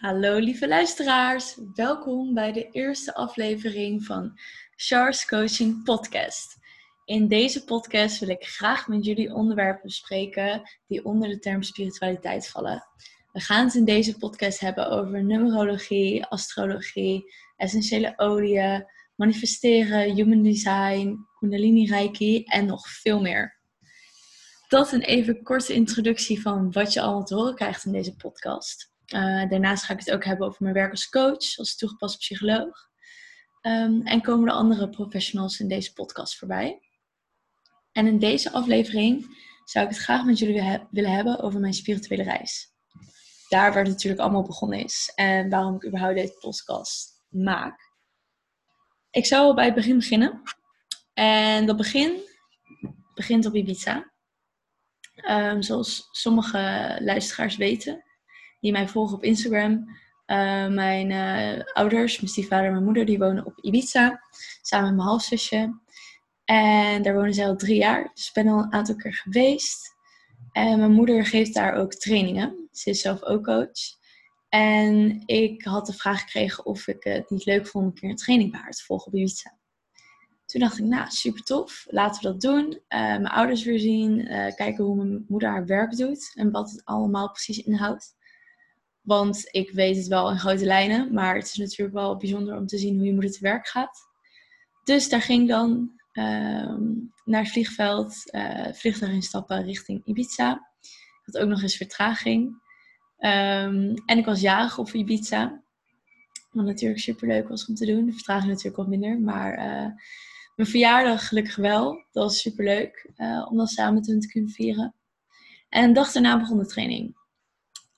Hallo lieve luisteraars, welkom bij de eerste aflevering van Char's Coaching Podcast. In deze podcast wil ik graag met jullie onderwerpen bespreken die onder de term spiritualiteit vallen. We gaan het in deze podcast hebben over numerologie, astrologie, essentiële oliën, manifesteren, human design, kundalini reiki en nog veel meer. Dat een even korte introductie van wat je allemaal te horen krijgt in deze podcast. Uh, daarnaast ga ik het ook hebben over mijn werk als coach, als toegepast psycholoog. Um, en komen er andere professionals in deze podcast voorbij. En in deze aflevering zou ik het graag met jullie willen hebben over mijn spirituele reis. Daar waar het natuurlijk allemaal begonnen is en waarom ik überhaupt deze podcast maak. Ik zou bij het begin beginnen. En dat begin begint op Ibiza. Um, zoals sommige luisteraars weten, die mij volgen op Instagram. Uh, mijn uh, ouders, mijn stiefvader en mijn moeder, die wonen op Ibiza. Samen met mijn halfzusje. En daar wonen zij al drie jaar. Dus ik ben al een aantal keer geweest. En mijn moeder geeft daar ook trainingen. Ze is zelf ook coach. En ik had de vraag gekregen of ik het niet leuk vond om een keer een training bij haar te volgen op Ibiza. Toen dacht ik, nou, super tof. Laten we dat doen. Uh, mijn ouders weer zien. kijken hoe mijn moeder haar werk doet. En wat het allemaal precies inhoudt. Want ik weet het wel in grote lijnen, maar het is natuurlijk wel bijzonder om te zien hoe je moeder te werk gaat. Dus daar ging ik dan ehm, naar het vliegveld, uh, vliegtuig instappen richting Ibiza. Ik had ook nog eens vertraging. Um, en ik was jarig op Ibiza. Wat natuurlijk super leuk was om te doen. De vertraging natuurlijk wat minder. Maar uh, mijn verjaardag gelukkig wel. Dat was super leuk uh, om dan samen te kunnen vieren. En dag daarna begon de training.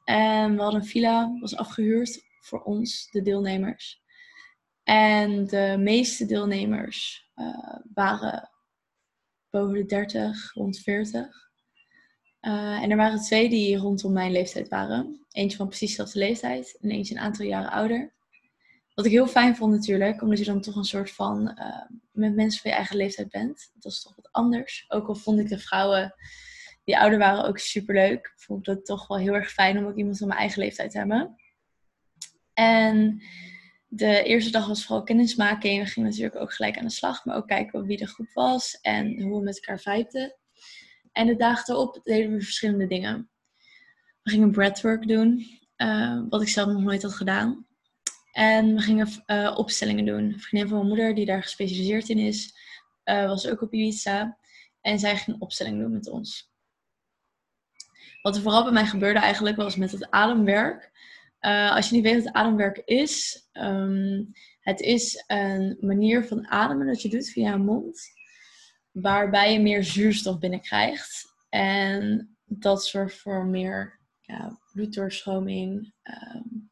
En we hadden een villa, was afgehuurd voor ons, de deelnemers. En de meeste deelnemers uh, waren boven de 30, rond 40. Uh, en er waren twee die rondom mijn leeftijd waren. Eentje van precies dezelfde leeftijd en eentje een aantal jaren ouder. Wat ik heel fijn vond natuurlijk, omdat je dan toch een soort van uh, met mensen van je eigen leeftijd bent. Dat is toch wat anders. Ook al vond ik de vrouwen die ouder waren ook super leuk. Ik vond het toch wel heel erg fijn om ook iemand van mijn eigen leeftijd te hebben. En de eerste dag was vooral kennismaking. We gingen natuurlijk ook gelijk aan de slag, maar ook kijken wie de groep was en hoe we met elkaar vibten. En de dagen erop deden we verschillende dingen. We gingen breathwork doen, uh, wat ik zelf nog nooit had gedaan. En we gingen uh, opstellingen doen. Een vriendin van mijn moeder, die daar gespecialiseerd in is, uh, was ook op Ibiza. En zij ging opstellingen doen met ons. Wat er vooral bij mij gebeurde eigenlijk was met het ademwerk. Uh, als je niet weet wat ademwerk is, um, het is een manier van ademen dat je doet via je mond, waarbij je meer zuurstof binnenkrijgt. En dat zorgt voor meer ja, bloeddoorstroming um,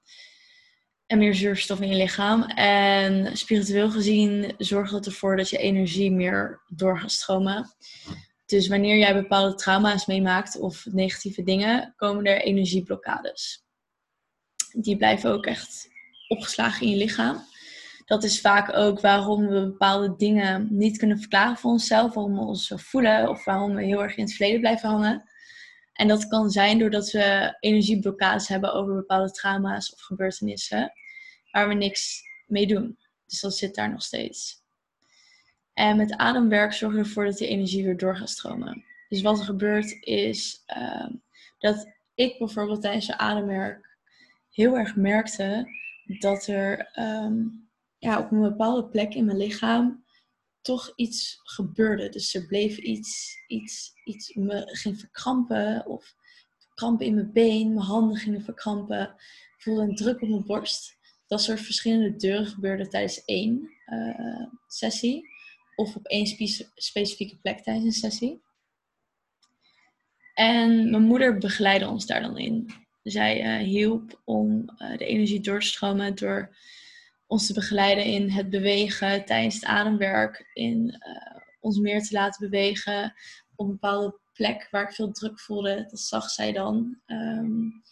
en meer zuurstof in je lichaam. En spiritueel gezien zorgt dat ervoor dat je energie meer door gaat stromen. Dus wanneer jij bepaalde trauma's meemaakt of negatieve dingen, komen er energieblokkades. Die blijven ook echt opgeslagen in je lichaam. Dat is vaak ook waarom we bepaalde dingen niet kunnen verklaren voor onszelf, waarom we ons zo voelen of waarom we heel erg in het verleden blijven hangen. En dat kan zijn doordat we energieblokkades hebben over bepaalde trauma's of gebeurtenissen waar we niks mee doen. Dus dat zit daar nog steeds. En met ademwerk zorg je ervoor dat die energie weer door gaat stromen. Dus wat er gebeurt is uh, dat ik bijvoorbeeld tijdens de ademwerk heel erg merkte dat er um, ja, op een bepaalde plek in mijn lichaam toch iets gebeurde. Dus er bleef iets, iets, iets me ging verkrampen of krampen in mijn been, mijn handen gingen verkrampen. Ik voelde een druk op mijn borst. Dat soort verschillende deuren gebeurde tijdens één uh, sessie of op één specifieke plek tijdens een sessie. En mijn moeder begeleidde ons daar dan in. Zij uh, hielp om uh, de energie door te stromen door ons te begeleiden in het bewegen tijdens het ademwerk, in uh, ons meer te laten bewegen op een bepaalde plek waar ik veel druk voelde. Dat zag zij dan. Um,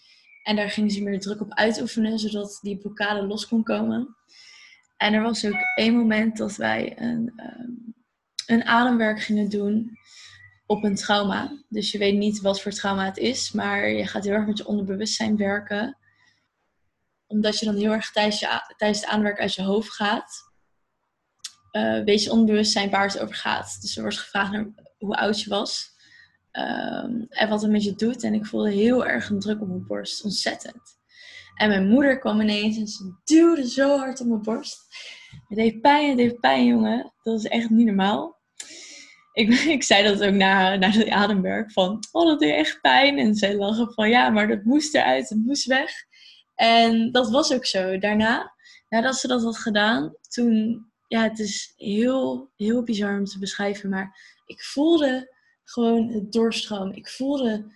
en daar ging ze meer druk op uitoefenen, zodat die blokkade los kon komen. En er was ook één moment dat wij een, um, een ademwerk gingen doen op een trauma. Dus je weet niet wat voor trauma het is, maar je gaat heel erg met je onderbewustzijn werken. omdat je dan heel erg tijdens, tijdens het aanwerken uit je hoofd gaat, uh, weet je onbewustzijn waar het over gaat. Dus er wordt gevraagd naar hoe oud je was um, en wat het met je doet. En ik voelde heel erg een druk op mijn borst, ontzettend. En mijn moeder kwam ineens en ze duwde zo hard op mijn borst. Het deed pijn, het deed pijn, jongen. Dat is echt niet normaal. Ik, ik zei dat ook na, na de ademwerk van, oh, dat deed echt pijn. En zij lachen van, ja, maar dat moest eruit, het moest weg. En dat was ook zo. Daarna, nadat ze dat had gedaan, toen, ja, het is heel, heel bizar om te beschrijven, maar ik voelde gewoon het doorstroom. Ik voelde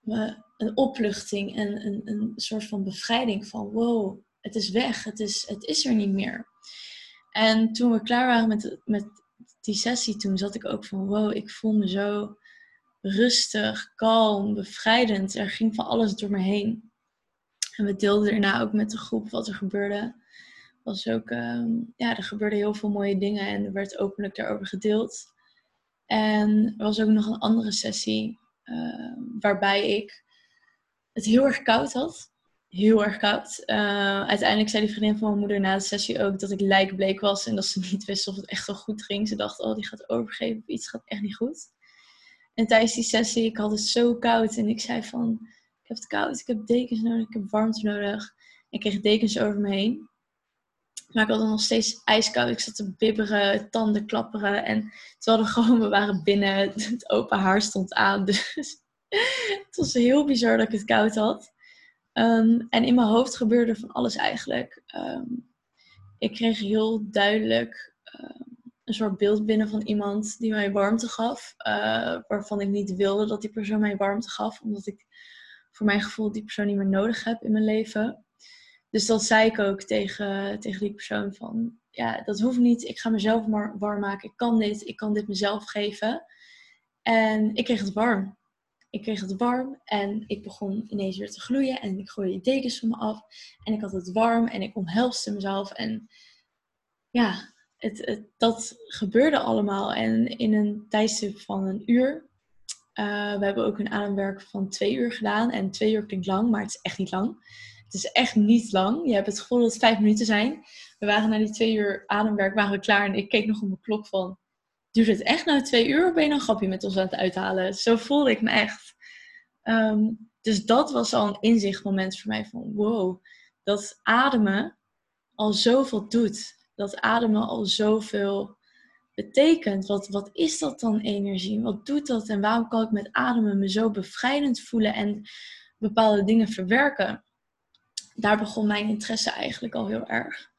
me een opluchting en een, een soort van bevrijding van, wow, het is weg, het is, het is er niet meer. En toen we klaar waren met, met die sessie, toen zat ik ook van, wow, ik voel me zo rustig, kalm, bevrijdend. Er ging van alles door me heen. En we deelden daarna ook met de groep wat er gebeurde. Was ook, ehm, ja, er gebeurden heel veel mooie dingen en er werd openlijk daarover gedeeld. En er was ook nog een andere sessie ehm, waarbij ik het heel erg koud had. Heel erg koud. Uh, uiteindelijk zei die vriendin van mijn moeder na de sessie ook dat ik lijkbleek was en dat ze niet wist of het echt wel goed ging. Ze dacht, oh, die gaat overgeven of iets gaat echt niet goed. En tijdens die sessie, ik had het zo koud en ik zei van, heb het koud, ik heb dekens nodig, ik heb warmte nodig. Ik kreeg dekens over me heen. Maar ik had nog steeds ijskoud. Ik zat te bibberen, tanden klapperen. En terwijl de gewoon, we waren binnen, het open haar stond aan. Dus het was heel bizar dat ik het koud had. Ehm, en in mijn hoofd gebeurde van alles eigenlijk. Ehm, ik kreeg heel duidelijk ehm, een soort beeld binnen van iemand die mij warmte gaf. Uh, waarvan ik niet wilde dat die persoon mij warmte gaf. Omdat ik voor mijn gevoel die persoon niet meer nodig heb in mijn leven. Dus dat zei ik ook tegen, tegen die persoon van, ja, dat hoeft niet. Ik ga mezelf maar warm maken. Ik kan dit. Ik kan dit mezelf geven. En ik kreeg het warm. Ik kreeg het warm en ik begon ineens weer te gloeien. En ik gooide de dekens van me af. En ik had het warm en ik omhelste mezelf. En ja, het, het, dat gebeurde allemaal. En in een tijdstip van een uur uh, we hebben ook een ademwerk van twee uur gedaan. En twee uur klinkt lang, maar het is echt niet lang. Het is echt niet lang. Je hebt het gevoel dat het vijf minuten zijn. We waren na die twee uur ademwerk waren we klaar. En ik keek nog op mijn klok van... Duurt het echt nou twee uur of ben je een grapje met ons aan het uithalen? Zo voelde ik me echt. Um, dus dat was al een inzichtmoment voor mij van... Wow, dat ademen al zoveel doet. Dat ademen al zoveel betekent. Wat, wat is dat dan energie? Wat doet dat en waarom kan ik met ademen me zo bevrijdend voelen en bepaalde dingen verwerken? Daar begon mijn interesse eigenlijk al heel erg.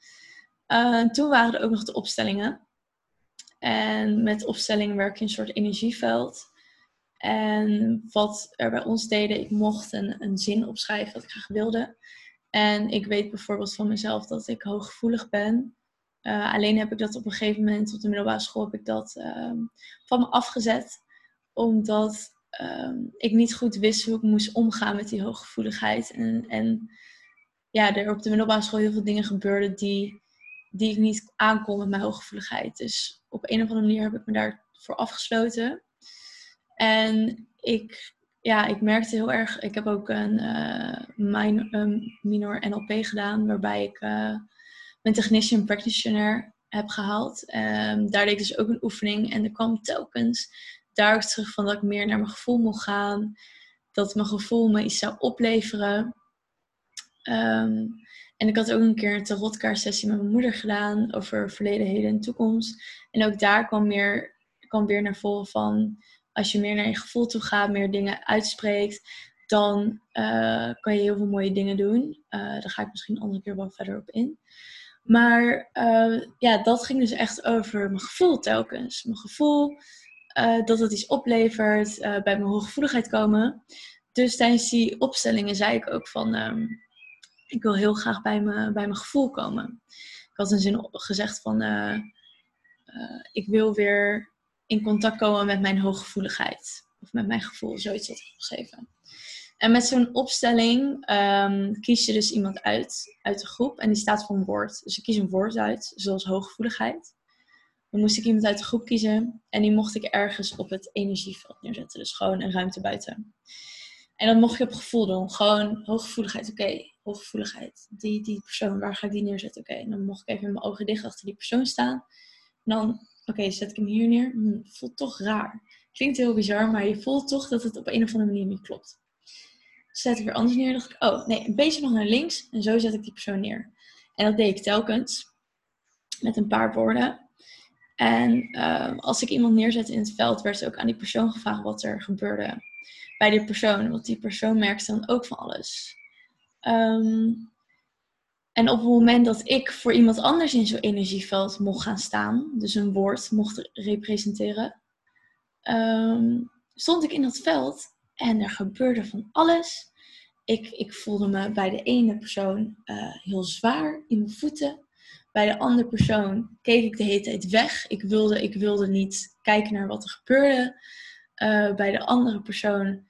Uh, toen waren er ook nog de opstellingen. En met opstellingen werk je een soort energieveld. En wat er bij ons deden, ik mocht een, een zin opschrijven wat ik graag wilde. En ik weet bijvoorbeeld van mezelf dat ik hooggevoelig ben. Uh, alleen heb ik dat op een gegeven moment op de middelbare school heb ik dat ehm, van me afgezet. Omdat um, ik niet goed wist hoe ik moest omgaan met die hooggevoeligheid. En, en ja, er op de middelbare school heel veel dingen gebeurden die, die ik niet aankon met mijn hooggevoeligheid. Dus op een of andere manier heb ik me daarvoor afgesloten. En ik, ja, ik merkte heel erg, ik heb ook een uh, minor, minor NLP gedaan, waarbij ik uh, mijn technician practitioner heb gehaald. Um, daar deed ik dus ook een oefening en er kwam telkens daar terug van dat ik meer naar mijn gevoel mocht gaan. Dat mijn gevoel me iets zou opleveren. Um, en ik had ook een keer een tarotkaartsessie met mijn moeder gedaan over verleden, heden en toekomst. En ook daar kwam, meer, kwam weer naar voren van als je meer naar je gevoel toe gaat, meer dingen uitspreekt, dan uh, kan je heel veel mooie dingen doen. Uh, daar ga ik misschien een andere keer wel verder op in. Maar uh, ja, dat ging dus echt over mijn gevoel telkens. Mijn gevoel, dat het iets oplevert, bij mijn hooggevoeligheid komen. Dus tijdens die opstellingen zei ik ook van, um, ik wil heel graag bij, bij mijn gevoel komen. Ik had een zin gezegd van, ik wil weer in contact komen met mijn hooggevoeligheid. Of met mijn gevoel, zoiets had ik geschreven. En met zo'n opstelling um, kies je dus iemand uit, uit de groep en die staat voor een woord. Dus ik kies een woord uit, zoals hooggevoeligheid. Dan moest ik iemand uit de groep kiezen en die mocht ik ergens op het energieveld neerzetten. Dus gewoon een ruimte buiten. En dat mocht je op gevoel doen. Gewoon hooggevoeligheid. Oké, hooggevoeligheid. Die, die persoon, waar ga ik die neerzetten? Oké, dan mocht ik even mijn ogen dicht achter die persoon staan. Dan, oké, zet ik hem hier neer. Hm, voelt toch raar. Klinkt heel bizar, maar je voelt toch dat het op een of andere manier niet klopt. Zet ik weer anders neer. dacht ik, oh nee, een beetje nog naar links. En zo zet ik die persoon neer. En dat deed ik telkens. Met een paar woorden. En uh, als ik iemand neerzette in het veld, werd ook aan die persoon gevraagd wat er gebeurde bij die persoon. Want die persoon merkte dan ook van alles. Um, en op het moment dat ik voor iemand anders in zo'n energieveld mocht gaan staan, dus een woord mocht representeren, um, stond ik in dat veld en er gebeurde van alles. Ik, ik voelde me bij de ene persoon uh, heel zwaar in mijn voeten. Bij de andere persoon keek ik de hele tijd weg. Ik wilde, ik wilde niet kijken naar wat er gebeurde. Uh, bij de andere persoon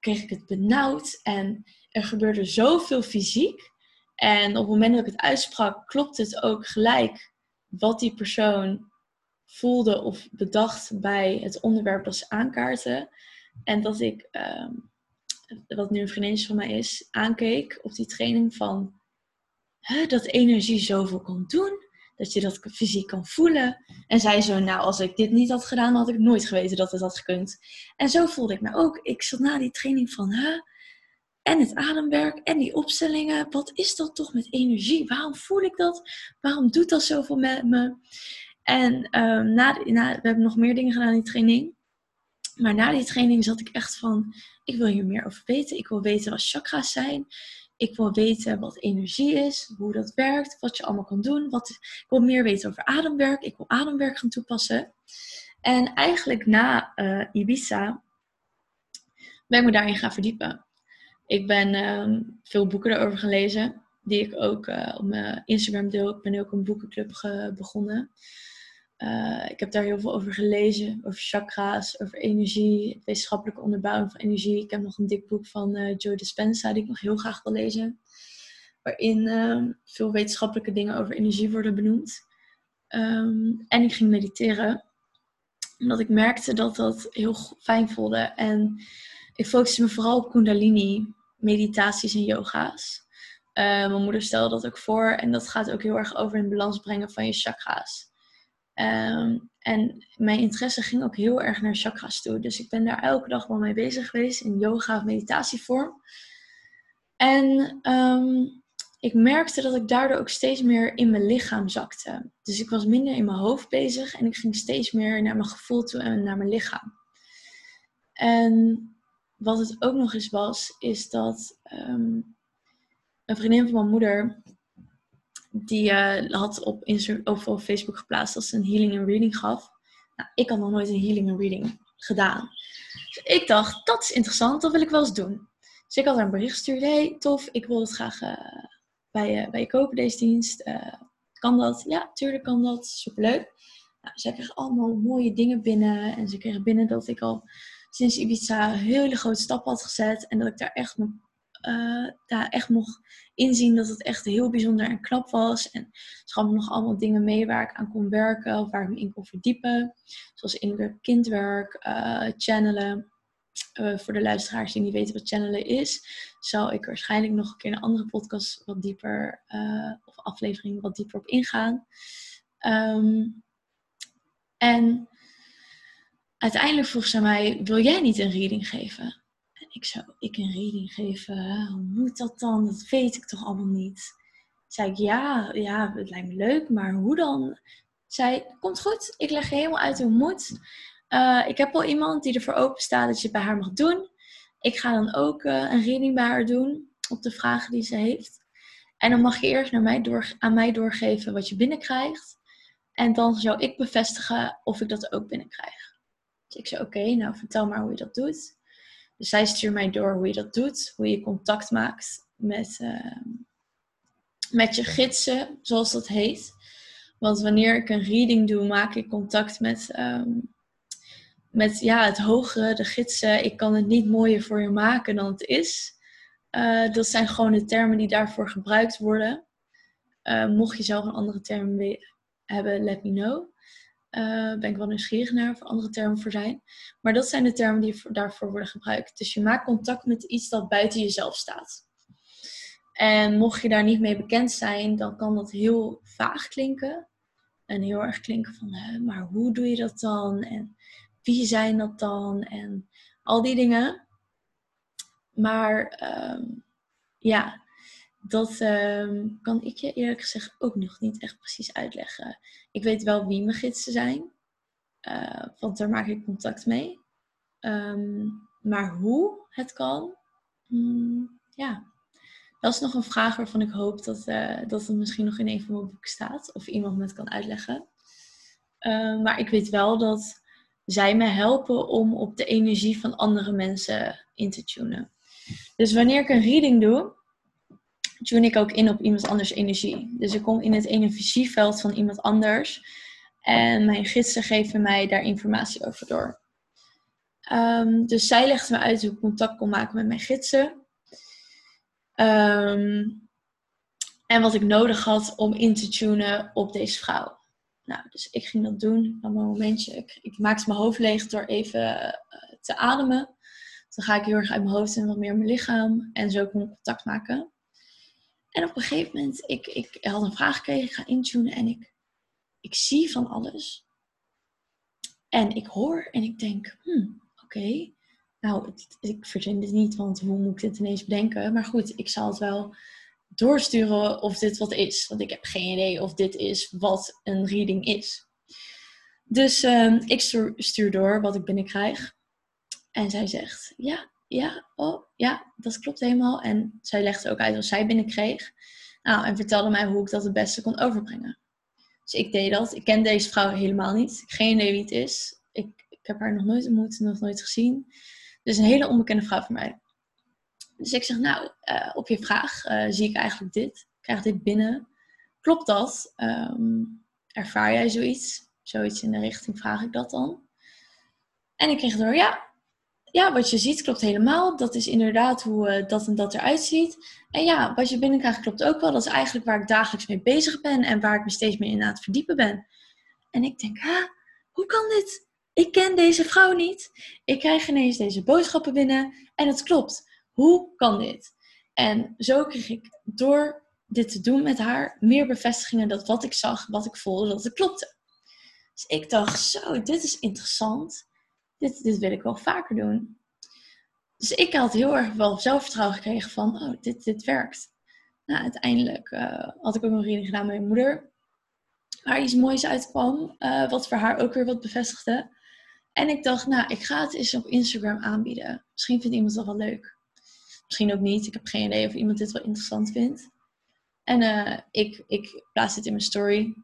kreeg ik het benauwd. En er gebeurde zoveel fysiek. En op het moment dat ik het uitsprak, klopt het ook gelijk wat die persoon voelde of bedacht bij het onderwerp dat ze aankaarten. En dat ik, um, wat nu een vriendinnetje van mij is, aankeek op die training van dat energie zoveel kan doen. Dat je dat fysiek kan voelen. En zij zo, nou, als ik dit niet had gedaan, had ik nooit geweten dat het had gekund. En zo voelde ik me ook. Ik zat na die training van, en het ademwerk en die opstellingen. Wat is dat toch met energie? Waarom voel ik dat? Waarom doet dat zoveel met me? En um, na, na, we hebben nog meer dingen gedaan in die training. Maar na die training zat ik echt van, ik wil hier meer over weten. Ik wil weten wat chakra's zijn. Ik wil weten wat energie is, hoe dat werkt, wat je allemaal kan doen. Wat, ik wil meer weten over ademwerk. Ik wil ademwerk gaan toepassen. En eigenlijk na uh, Ibiza ben ik me daarin gaan verdiepen. Ik ben um, veel boeken erover gelezen, die ik ook uh, op mijn Instagram deel. Ik ben ook een boekenclub begonnen. Uh, ik heb daar heel veel over gelezen, over chakra's, over energie, wetenschappelijke onderbouwing van energie. Ik heb nog een dik boek van uh, Joe Dispenza die ik nog heel graag wil lezen, waarin uh, veel wetenschappelijke dingen over energie worden benoemd. Um, en ik ging mediteren, omdat ik merkte dat dat heel fijn voelde. En ik focuste me vooral op Kundalini, meditaties en yoga's. Uh, mijn moeder stelde dat ook voor en dat gaat ook heel erg over in balans brengen van je chakra's. Um, en mijn interesse ging ook heel erg naar chakras toe. Dus ik ben daar elke dag wel mee bezig geweest in yoga of meditatievorm. En um, ik merkte dat ik daardoor ook steeds meer in mijn lichaam zakte. Dus ik was minder in mijn hoofd bezig en ik ging steeds meer naar mijn gevoel toe en naar mijn lichaam. En wat het ook nog eens was, is dat um, een vriendin van mijn moeder, die uh, had op, Instagram, of op Facebook geplaatst dat ze een healing en reading gaf. Nou, ik had nog nooit een healing en reading gedaan. Dus ik dacht, dat is interessant, dat wil ik wel eens doen. Dus ik had haar een bericht gestuurd. Hey, tof, ik wil het graag uh, bij, bij je kopen, deze dienst. kan dat? Ja, tuurlijk kan dat. Superleuk. Nou, zij kreeg allemaal mooie dingen binnen. En ze kregen binnen dat ik al sinds Ibiza een hele grote stap had gezet. En dat ik daar echt, uh, daar echt mocht inzien dat het echt heel bijzonder en knap was. En ze gaf me nog allemaal dingen mee waar ik aan kon werken of waar ik me in kon verdiepen. Zoals innerlijk kindwerk, uh, channelen. Uh, voor de luisteraars die niet weten wat channelen is, zal ik waarschijnlijk nog een keer een andere podcast wat dieper, of aflevering wat dieper op ingaan. Um, en uiteindelijk vroeg ze mij: Wil jij niet een reading geven? En ik zou, ik een reading geven? Hoe moet dat dan? Dat weet ik toch allemaal niet. Zei ik: Ja, ja, het lijkt me leuk, maar hoe dan? Zei: Komt goed, ik leg je helemaal uit hoe het moet. Uh, ik heb al iemand die ervoor open staat dat je het bij haar mag doen. Ik ga dan ook uh, een reading bij haar doen op de vragen die ze heeft. En dan mag je eerst naar mij door, aan mij doorgeven wat je binnenkrijgt. En dan zou ik bevestigen of ik dat ook binnenkrijg. Ik zei, oké, nou vertel maar hoe je dat doet. Dus zij stuurt mij door hoe je dat doet, hoe je contact maakt met, uh, met je gidsen, zoals dat heet. Want wanneer ik een reading doe, maak ik contact met, um, met ja, het hogere, de gidsen. Ik kan het niet mooier voor je maken dan het is. Uh, dat zijn gewoon de termen die daarvoor gebruikt worden. Uh, mocht je zelf een andere term hebben, let me know. Uh, ben ik wel nieuwsgierig naar of er andere termen voor zijn. Maar dat zijn de termen die daarvoor worden gebruikt. Dus je maakt contact met iets dat buiten jezelf staat. En mocht je daar niet mee bekend zijn, dan kan dat heel vaag klinken. En heel erg klinken van, maar hoe doe je dat dan? En wie zijn dat dan? En al die dingen. Maar ehm, ja, dat ehm, kan ik je eerlijk gezegd ook nog niet echt precies uitleggen. Ik weet wel wie mijn gidsen zijn, uh, want daar maak ik contact mee. Ehm, maar hoe het kan, mm, ja, dat is nog een vraag waarvan ik hoop dat, uh, dat het misschien nog in een van mijn boeken staat. Of iemand het kan uitleggen. maar ik weet wel dat zij me helpen om op de energie van andere mensen in te tunen. Dus wanneer ik een reading doe, tune ik ook in op iemand anders energie. Dus ik kom in het energieveld van iemand anders. En mijn gidsen geven mij daar informatie over door. Um, dus zij legt me uit hoe ik contact kon maken met mijn gidsen. Um, en wat ik nodig had om in te tunen op deze vrouw. Nou, dus ik ging dat doen. Dan een momentje. Ik, ik maakte mijn hoofd leeg door even uh, te ademen. Dan ga ik heel erg uit mijn hoofd en wat meer mijn lichaam. En zo kon ik contact maken. En op een gegeven moment, ik, ik had een vraag gekregen, ik ga intunen en ik, ik zie van alles. En ik hoor en ik denk, hmm, oké. Nou, ik verzin dit niet, want hoe moet ik dit ineens bedenken? Maar goed, ik zal het wel doorsturen of dit wat is. Want ik heb geen idee of dit is wat een reading is. Dus uh, ik stuur door wat ik binnenkrijg. En zij zegt, ja, ja, oh, ja, dat klopt helemaal. En zij legde ook uit wat zij binnenkreeg. Nou, en vertelde mij hoe ik dat het beste kon overbrengen. Dus ik deed dat. Ik ken deze vrouw helemaal niet. Geen idee wie het is. Ik, ik heb haar nog nooit ontmoet, nog nooit gezien. Dus een hele onbekende vrouw voor mij. Dus ik zeg, nou, uh, op je vraag uh, zie ik eigenlijk dit. Ik krijg dit binnen. Klopt dat? Um, ervaar jij zoiets? Zoiets in de richting vraag ik dat dan. En ik kreeg door, ja, ja, wat je ziet klopt helemaal. Dat is inderdaad hoe uh, dat en dat eruit ziet. En ja, wat je binnenkrijgt klopt ook wel. Dat is eigenlijk waar ik dagelijks mee bezig ben en waar ik me steeds meer in aan het verdiepen ben. En ik denk, ha, hoe kan dit? Ik ken deze vrouw niet. Ik krijg ineens deze boodschappen binnen en het klopt. Hoe kan dit? En zo kreeg ik door dit te doen met haar meer bevestigingen dat wat ik zag, wat ik voelde, dat het klopte. Dus ik dacht, zo, dit is interessant dit, dit wil ik wel vaker doen. Dus ik had heel erg wel zelfvertrouwen gekregen van, oh, dit, dit werkt. Nou, uiteindelijk uh, had ik ook nog reading gedaan met mijn moeder. Waar iets moois uitkwam, uh, wat voor haar ook weer wat bevestigde. En ik dacht, nou, ik ga het eens op Instagram aanbieden. Misschien vindt iemand dat wel leuk. Misschien ook niet. Ik heb geen idee of iemand dit wel interessant vindt. En uh, ik, ik plaats dit in mijn story.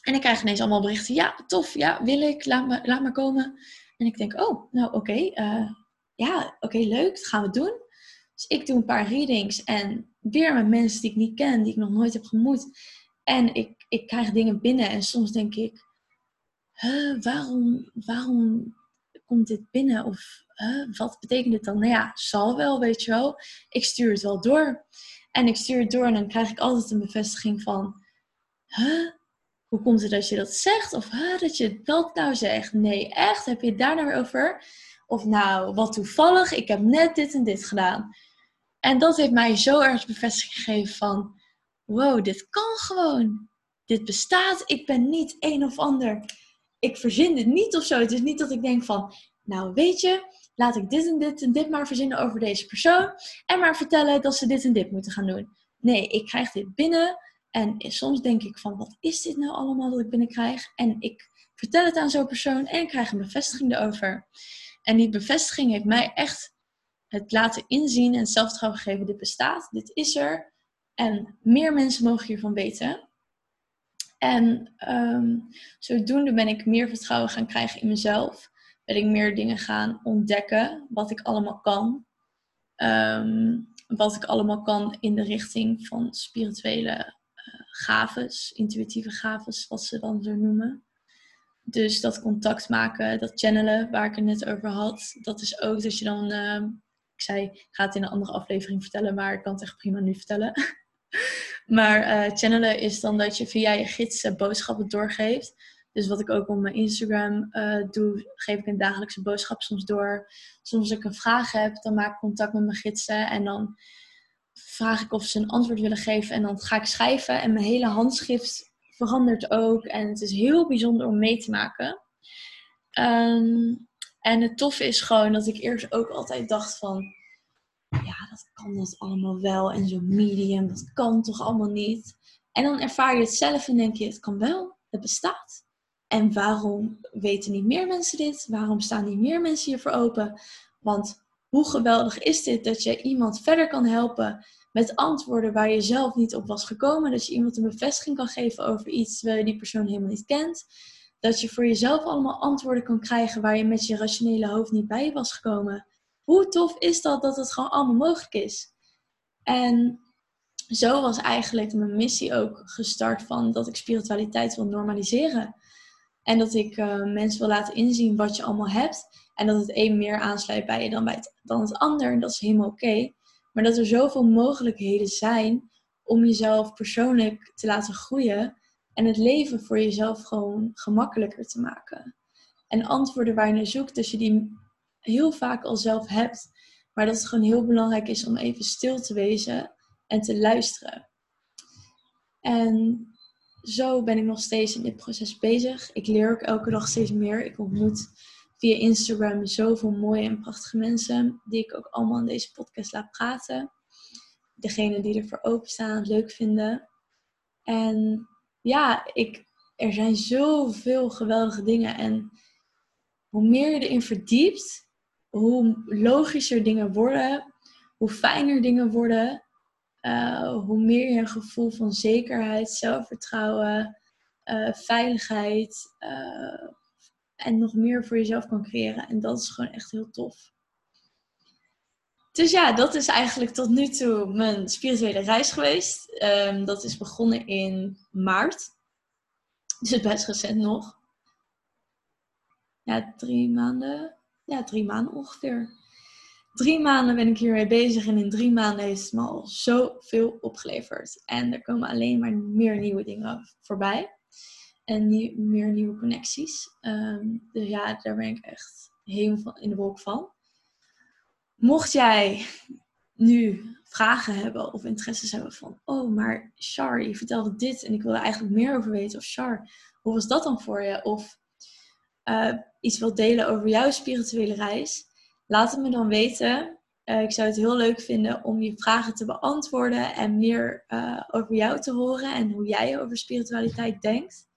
En ik krijg ineens allemaal berichten. Ja, tof. Ja, wil ik. Laat me, laat me komen. En ik denk, oh, nou oké. Uh, ja, oké, leuk. Dat gaan we doen. Dus ik doe een paar readings. En weer met mensen die ik niet ken. Die ik nog nooit heb gemoet. En ik, ik krijg dingen binnen. En soms denk ik, huh, waarom, waarom komt dit binnen? Of huh, wat betekent dit dan? Nou ja, zal wel, weet je wel. Ik stuur het wel door. En ik stuur het door en dan krijg ik altijd een bevestiging van... Huh, hoe komt het dat je dat zegt? Of dat je dat nou zegt? Nee, echt? Heb je het daar nou weer over? Of nou, wat toevallig, ik heb net dit en dit gedaan. En dat heeft mij zo erg bevestiging gegeven van... Wow, dit kan gewoon. Dit bestaat. Ik ben niet een of ander. Ik verzin dit niet of zo. Het is niet dat ik denk van... Nou, weet je, laat ik dit en dit en dit maar verzinnen over deze persoon. En maar vertellen dat ze dit en dit moeten gaan doen. Nee, ik krijg dit binnen en soms denk ik van, wat is dit nou allemaal dat ik binnenkrijg? En ik vertel het aan zo'n persoon en ik krijg een bevestiging erover. En die bevestiging heeft mij echt het laten inzien en zelfvertrouwen gegeven, dit bestaat, dit is er. En meer mensen mogen hiervan weten. En um, zodoende ben ik meer vertrouwen gaan krijgen in mezelf. Ben ik meer dingen gaan ontdekken, wat ik allemaal kan. Um, wat ik allemaal kan in de richting van spirituele gaves, intuïtieve gaves, wat ze dan zo noemen. Dus dat contact maken, dat channelen waar ik het net over had, dat is ook dat je dan, uh, ik zei, ik ga het in een andere aflevering vertellen, maar ik kan het echt prima nu vertellen. maar uh, channelen is dan dat je via je gids boodschappen doorgeeft. Dus wat ik ook op mijn Instagram uh, doe, geef ik een dagelijkse boodschap soms door. Soms als ik een vraag heb, dan maak ik contact met mijn gidsen en dan vraag ik of ze een antwoord willen geven en dan ga ik schrijven en mijn hele handschrift verandert ook en het is heel bijzonder om mee te maken. Ehm, en het toffe is gewoon dat ik eerst ook altijd dacht van, ja, dat kan dat allemaal wel en zo'n medium, dat kan toch allemaal niet. En dan ervaar je het zelf en denk je, het kan wel, het bestaat. En waarom weten niet meer mensen dit? Waarom staan niet meer mensen hiervoor open? Want hoe geweldig is dit dat je iemand verder kan helpen met antwoorden waar je zelf niet op was gekomen. Dat je iemand een bevestiging kan geven over iets terwijl je die persoon helemaal niet kent. Dat je voor jezelf allemaal antwoorden kan krijgen waar je met je rationele hoofd niet bij was gekomen. Hoe tof is dat dat het gewoon allemaal mogelijk is? En zo was eigenlijk mijn missie ook gestart van dat ik spiritualiteit wil normaliseren. En dat ik uh, mensen wil laten inzien wat je allemaal hebt. En dat het een meer aansluit bij je dan, bij het, dan ander. En dat is helemaal oké. Maar dat er zoveel mogelijkheden zijn om jezelf persoonlijk te laten groeien. En het leven voor jezelf gewoon gemakkelijker te maken. En antwoorden waar je naar zoekt, dat je die heel vaak al zelf hebt. Maar dat het gewoon heel belangrijk is om even stil te wezen en te luisteren. En zo ben ik nog steeds in dit proces bezig. Ik leer ook elke dag steeds meer. Ik ontmoet via Instagram zoveel mooie en prachtige mensen, die ik ook allemaal in deze podcast laat praten. Degene die ervoor openstaan, leuk vinden. En ja, ik, er zijn zoveel geweldige dingen. En hoe meer je erin verdiept, hoe logischer dingen worden, hoe fijner dingen worden. Eh, hoe meer je een gevoel van zekerheid, zelfvertrouwen, uh, veiligheid uh, en nog meer voor jezelf kan creëren. En dat is gewoon echt heel tof. Dus ja, dat is eigenlijk tot nu toe mijn spirituele reis geweest. Um, dat is begonnen in maart. Dus best recent nog. Ja, drie maanden. Ja, drie maanden ongeveer drie maanden ben ik hiermee bezig en in drie maanden heeft het me al zoveel opgeleverd. En er komen alleen maar meer nieuwe dingen voorbij. En meer nieuwe connecties. Ehm, dus ja, daar ben ik echt helemaal in de wolk van. Mocht jij nu vragen hebben of interesses hebben van... Oh, maar Char, je vertelde dit en ik wil er eigenlijk meer over weten. Of Char, hoe was dat dan voor je? Of uh, iets wilt delen over jouw spirituele reis Laat het me dan weten. Uh, ik zou het heel leuk vinden om je vragen te beantwoorden en meer uh, over jou te horen en hoe jij over spiritualiteit denkt.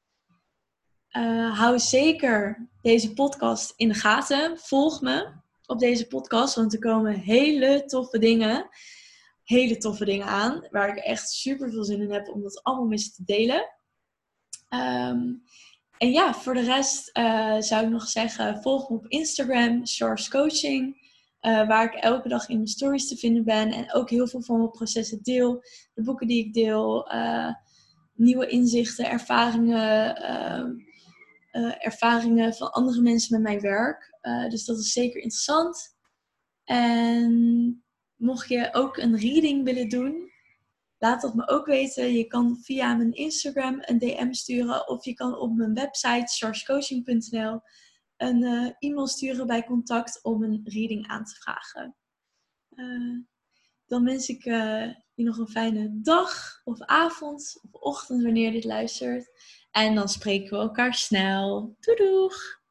Uh, hou zeker deze podcast in de gaten. Volg me op deze podcast, want er komen hele toffe dingen, hele toffe dingen aan, waar ik echt super veel zin in heb om dat allemaal met je te delen. Um, en ja, voor de rest uh, zou ik nog zeggen, volg me op Instagram, Source Coaching. Uh, waar ik elke dag in mijn stories te vinden ben. En ook heel veel van mijn processen deel. De boeken die ik deel. Nieuwe inzichten, ervaringen. Ervaringen van andere mensen met mijn werk. dus dat is zeker interessant. En mocht je ook een reading willen doen, Laat dat me ook weten. Je kan via mijn Instagram een DM sturen of je kan op mijn website sourcecoaching.nl een uh, e-mail sturen bij contact om een reading aan te vragen. Dan wens ik je nog een fijne dag of avond of ochtend wanneer je dit luistert. En dan spreken we elkaar snel. Doei doeg!